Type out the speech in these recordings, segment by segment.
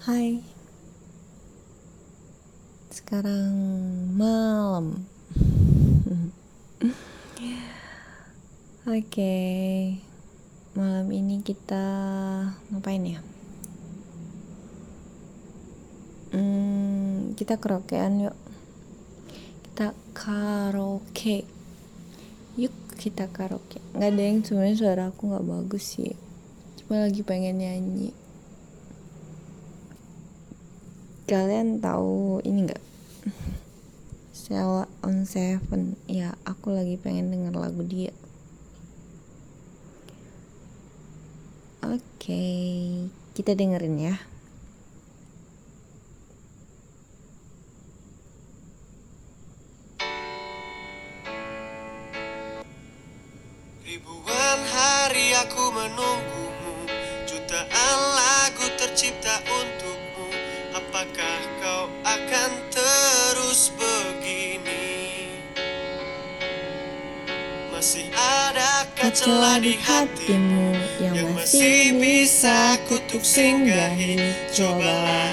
Hai. Sekarang malam. Oke. Okay. Malam ini kita Ngapain ya? Hmm, Kita karaokean yuk. Kita karaoke. Yuk kita karaoke. Gak ada yang sebenarnya suara aku gak bagus sih. Cuma lagi pengen nyanyi kalian tahu ini nggak? Sheila on Seven. Ya aku lagi pengen denger lagu dia. Oke okay, kita dengerin ya Apakah kau akan terus begini? Masih ada celah di hatimu yang masih bisa kutuk singgahi Cobalah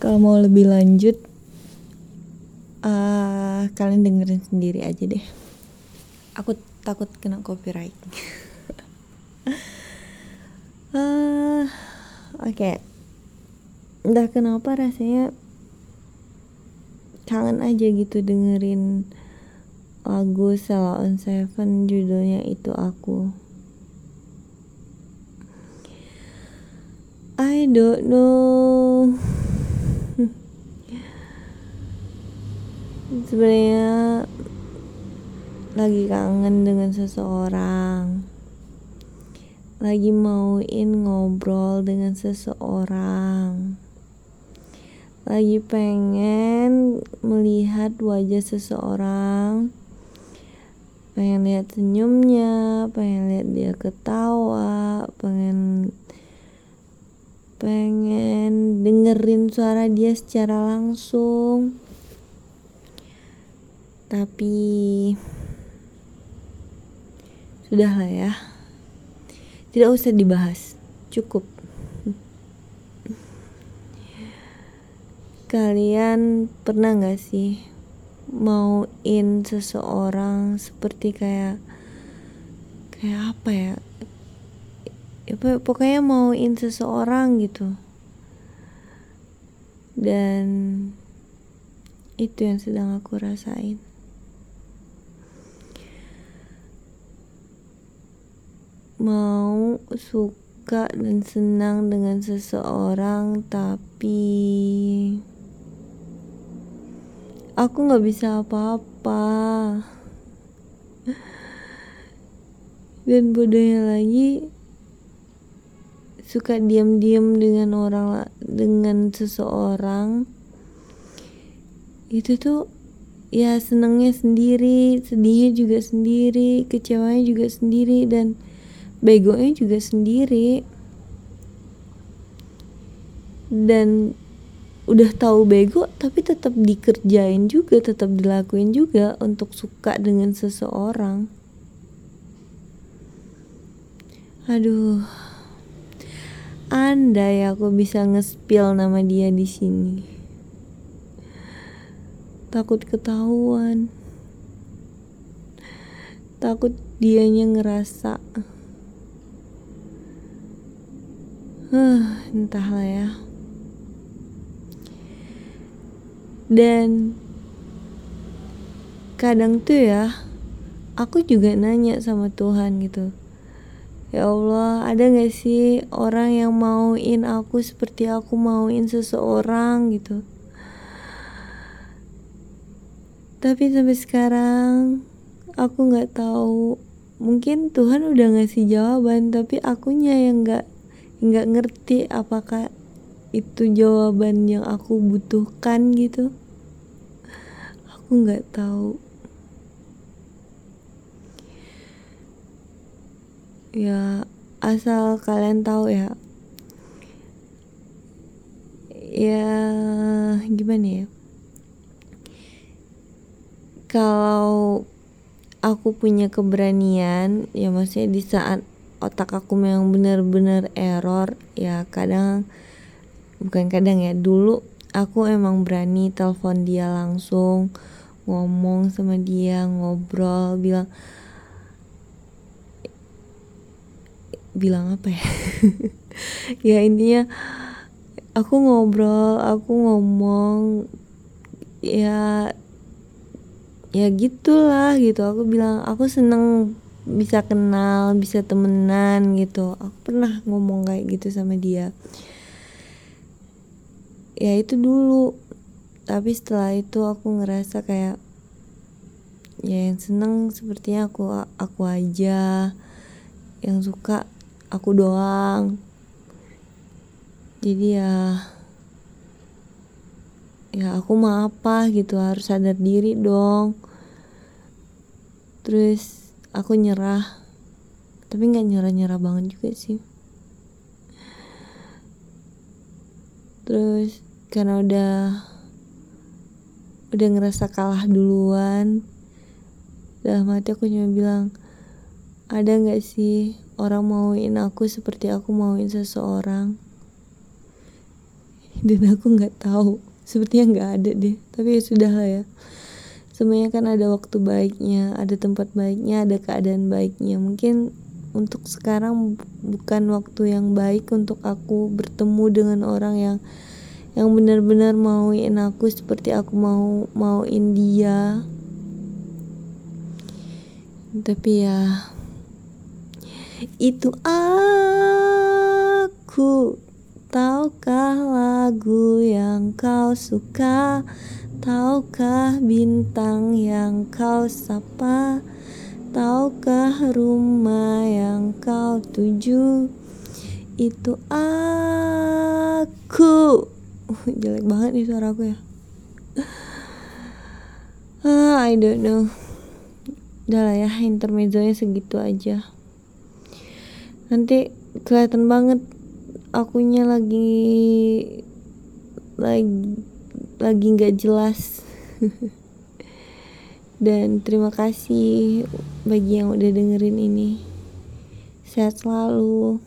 kalau mau lebih lanjut uh, kalian dengerin sendiri aja deh. Aku takut kena copyright. Uh, oke. Okay. entah kenapa rasanya kangen aja gitu dengerin lagu Salah on Seven judulnya itu aku. I don't know sebenarnya lagi kangen dengan seseorang. Lagi mauin ngobrol dengan seseorang. Lagi pengen melihat wajah seseorang. Pengen lihat senyumnya pengen lihat dia ketawa pengen pengen dengerin suara dia secara langsung tapi sudahlah ya. Tidak usah dibahas. Cukup. Kalian pernah gak sih mauin seseorang seperti kayak kayak apa ya? Ya pokoknya mauin seseorang gitu. Dan itu yang sedang aku rasain mau suka dan senang dengan seseorang tapi aku nggak bisa apa-apa. Dan bodohnya lagi suka diam-diam dengan orang dengan seseorang itu tuh ya senangnya sendiri sedihnya juga sendiri kecewanya juga sendiri dan begonya juga sendiri. Dan udah tahu bego tapi tetap dikerjain juga tetap dilakuin juga untuk suka dengan seseorang. Aduh. Andai aku bisa ngespil nama dia di sini. Takut ketahuan. Takut dianya ngerasa huh, entahlah ya dan kadang tuh ya aku juga nanya sama Tuhan gitu Ya Allah, ada gak sih orang yang mauin aku seperti aku mauin seseorang gitu? Tapi sampai sekarang aku nggak tahu. Mungkin Tuhan udah ngasih jawaban, tapi akunya yang nggak nggak ngerti apakah itu jawaban yang aku butuhkan gitu. Aku nggak tahu. ya asal kalian tahu ya ya gimana ya kalau aku punya keberanian ya maksudnya di saat otak aku memang benar-benar error ya kadang bukan kadang ya dulu aku emang berani telepon dia langsung ngomong sama dia ngobrol bilang bilang apa ya? Ya intinya aku ngobrol aku ngomong ya ya gitulah gitu. Aku bilang aku seneng bisa kenal bisa temenan gitu. Aku pernah ngomong kayak gitu sama dia. Ya itu dulu. Tapi setelah itu aku ngerasa kayak ya yang seneng sepertinya aku aku aja. Yang suka aku doang. Jadi ya ya aku mau apa gitu? Harus sadar diri dong. Terus aku nyerah. Tapi nggak nyerah nyerah banget juga sih. Terus karena udah udah ngerasa kalah duluan dalam hati aku cuma bilang ada nggak sih orang mauin aku seperti aku mauin seseorang? Dan aku nggak tahu sepertinya nggak ada deh. Tapi ya sudah lah ya semuanya kan ada waktu baiknya ada tempat baiknya ada keadaan baiknya. Mungkin untuk sekarang bukan waktu yang baik untuk aku bertemu dengan orang yang yang benar-benar mauin aku seperti aku mau mauin dia. Tapi ya itu aku. Tahukah lagu yang kau suka Tahukah bintang yang kau sapa? Tahukah rumah yang kau tuju? Itu aku. Uh, Jelek banget nih suara aku ya. Uh, I don't know. Udah lah ya intermezzonya segitu aja. Nanti kelihatan banget akunya lagi lagi lagi nggak jelas. Dan terima kasih bagi yang udah dengerin ini. Sehat selalu